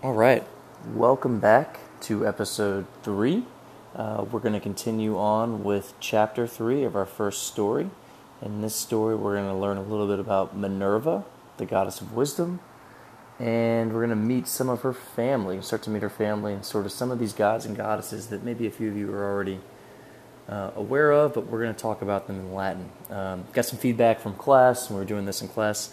All right, welcome back to episode three. Uh, we're going to continue on with chapter three of our first story. In this story, we're going to learn a little bit about Minerva, the goddess of wisdom, and we're going to meet some of her family, start to meet her family, and sort of some of these gods and goddesses that maybe a few of you are already uh, aware of, but we're going to talk about them in Latin. Um, got some feedback from class, and we were doing this in class,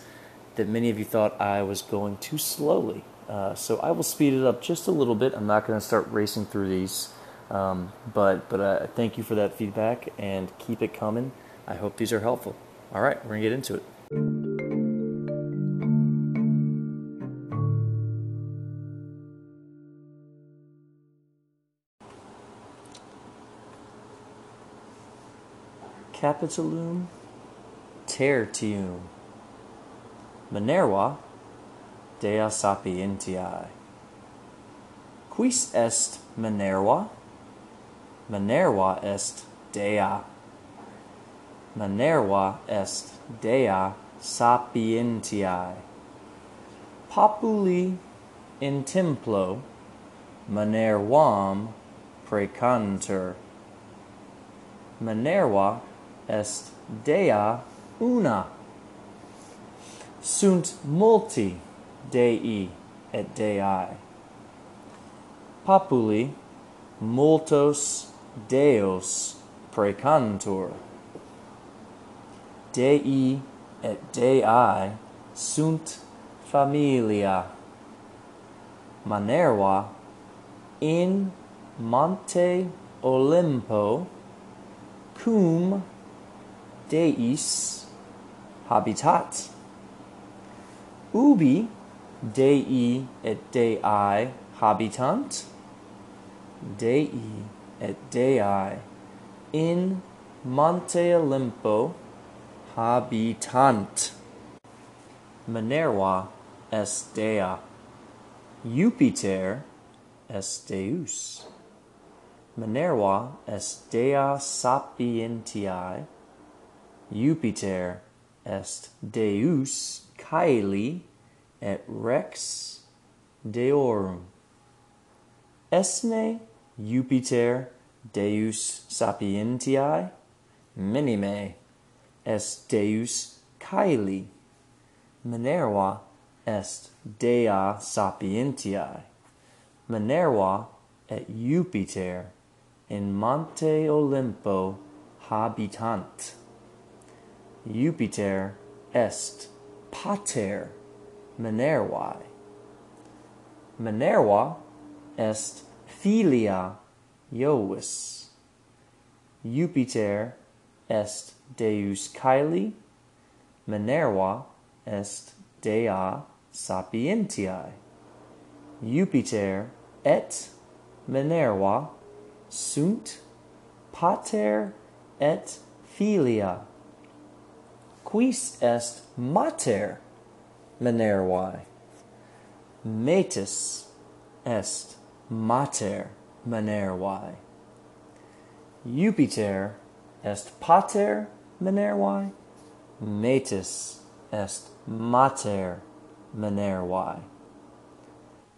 that many of you thought I was going too slowly. Uh, so I will speed it up just a little bit. I'm not going to start racing through these, um, but but uh, thank you for that feedback and keep it coming. I hope these are helpful. All right, we're gonna get into it. Capitulum tertium Minerva Dea sapientiae. Quis est Minerva? Minerva est Dea. Minerva est Dea sapientiae. Populi in templo Minervam precantur. Minerva est Dea una. Sunt multi Dei et Dei. Populi multos Deos precantur. Dei et Dei sunt familia. Manerva in monte Olimpo cum Deis habitat. Ubi dei et dei habitant dei et dei in monte olimpo habitant. Minerva est dea jupiter est deus. Minerva est dea sapientiae jupiter est deus caeli et rex deorum. Esne Jupiter Deus sapientiae minime est Deus caeli. Minerva est Dea sapientiae. Minerva et Jupiter in Monte Olimpo habitant. Jupiter est pater Minervae. Minerva est filia Jovis. Jupiter est deus Caeli, Minerva est dea sapientiae. Jupiter et Minerva sunt pater et filia. Quis est mater? Minervae. Metis est mater Minervae. Jupiter est pater Minervae. Metis est mater Minervae.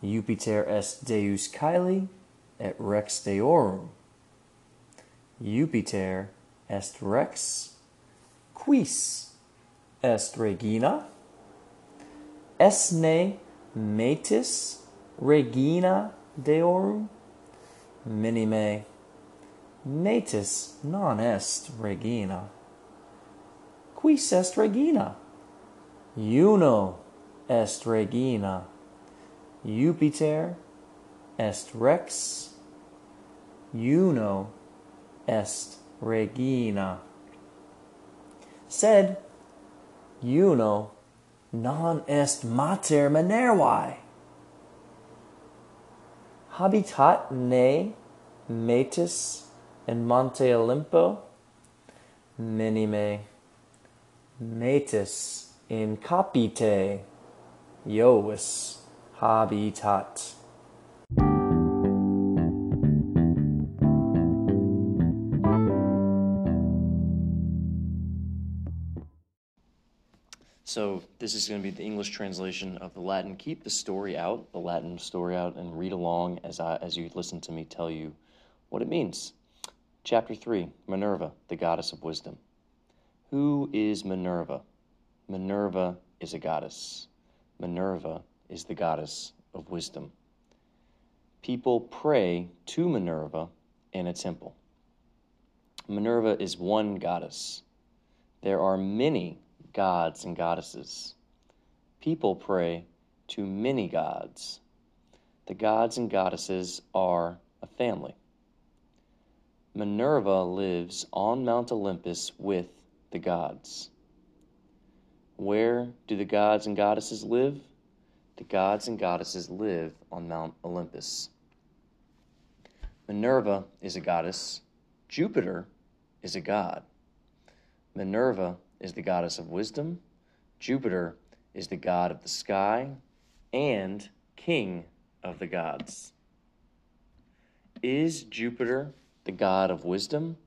Jupiter est Deus Caeli et rex Deorum. Jupiter est rex. Quis est regina? esne metis regina deorum? Minime metis non est regina. Quis est regina? Juno est regina. Jupiter est rex. Juno est regina. Sed Juno non est mater Minervae. Habitat ne metis in Monte Olympo? Minime metis in capite Jovis habitat. So this is going to be the English translation of the Latin. Keep the story out, the Latin story out, and read along as I as you listen to me tell you what it means. Chapter three: Minerva, the goddess of wisdom. Who is Minerva? Minerva is a goddess. Minerva is the goddess of wisdom. People pray to Minerva in a temple. Minerva is one goddess. There are many gods and goddesses. People pray to many gods. The gods and goddesses are a family. Minerva lives on Mount Olympus with the gods. Where do the gods and goddesses live? The gods and goddesses live on Mount Olympus. Minerva is a goddess. Jupiter is a god. Minerva is the goddess of wisdom. Jupiter is the god of the sky and king of the gods. Is Jupiter the god of wisdom?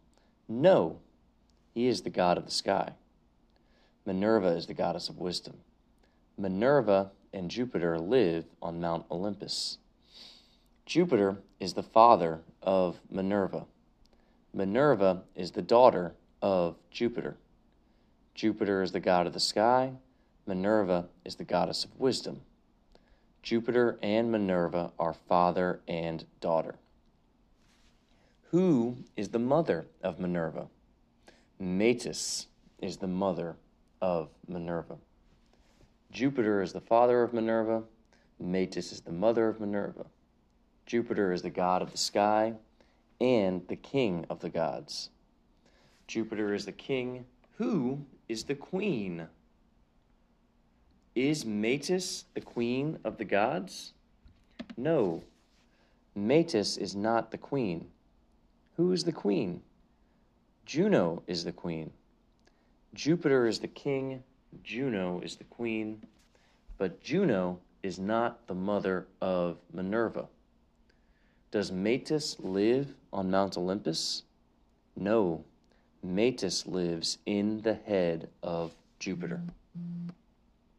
No, he is the god of the sky. Minerva is the goddess of wisdom. Minerva and Jupiter live on Mount Olympus. Jupiter is the father of Minerva. Minerva is the daughter of Jupiter. Jupiter is the god of the sky. Minerva is the goddess of wisdom. Jupiter and Minerva are father and daughter. Who is the mother of Minerva? Metis is the mother of Minerva. Jupiter is the father of Minerva. Metis is the mother of Minerva. Jupiter is the god of the sky and the king of the gods. Jupiter is the king. Who is the queen? Is Metis the queen of the gods? No, Metis is not the queen. Who is the queen? Juno is the queen. Jupiter is the king, Juno is the queen, but Juno is not the mother of Minerva. Does Metis live on Mount Olympus? No, Metis lives in the head of Jupiter.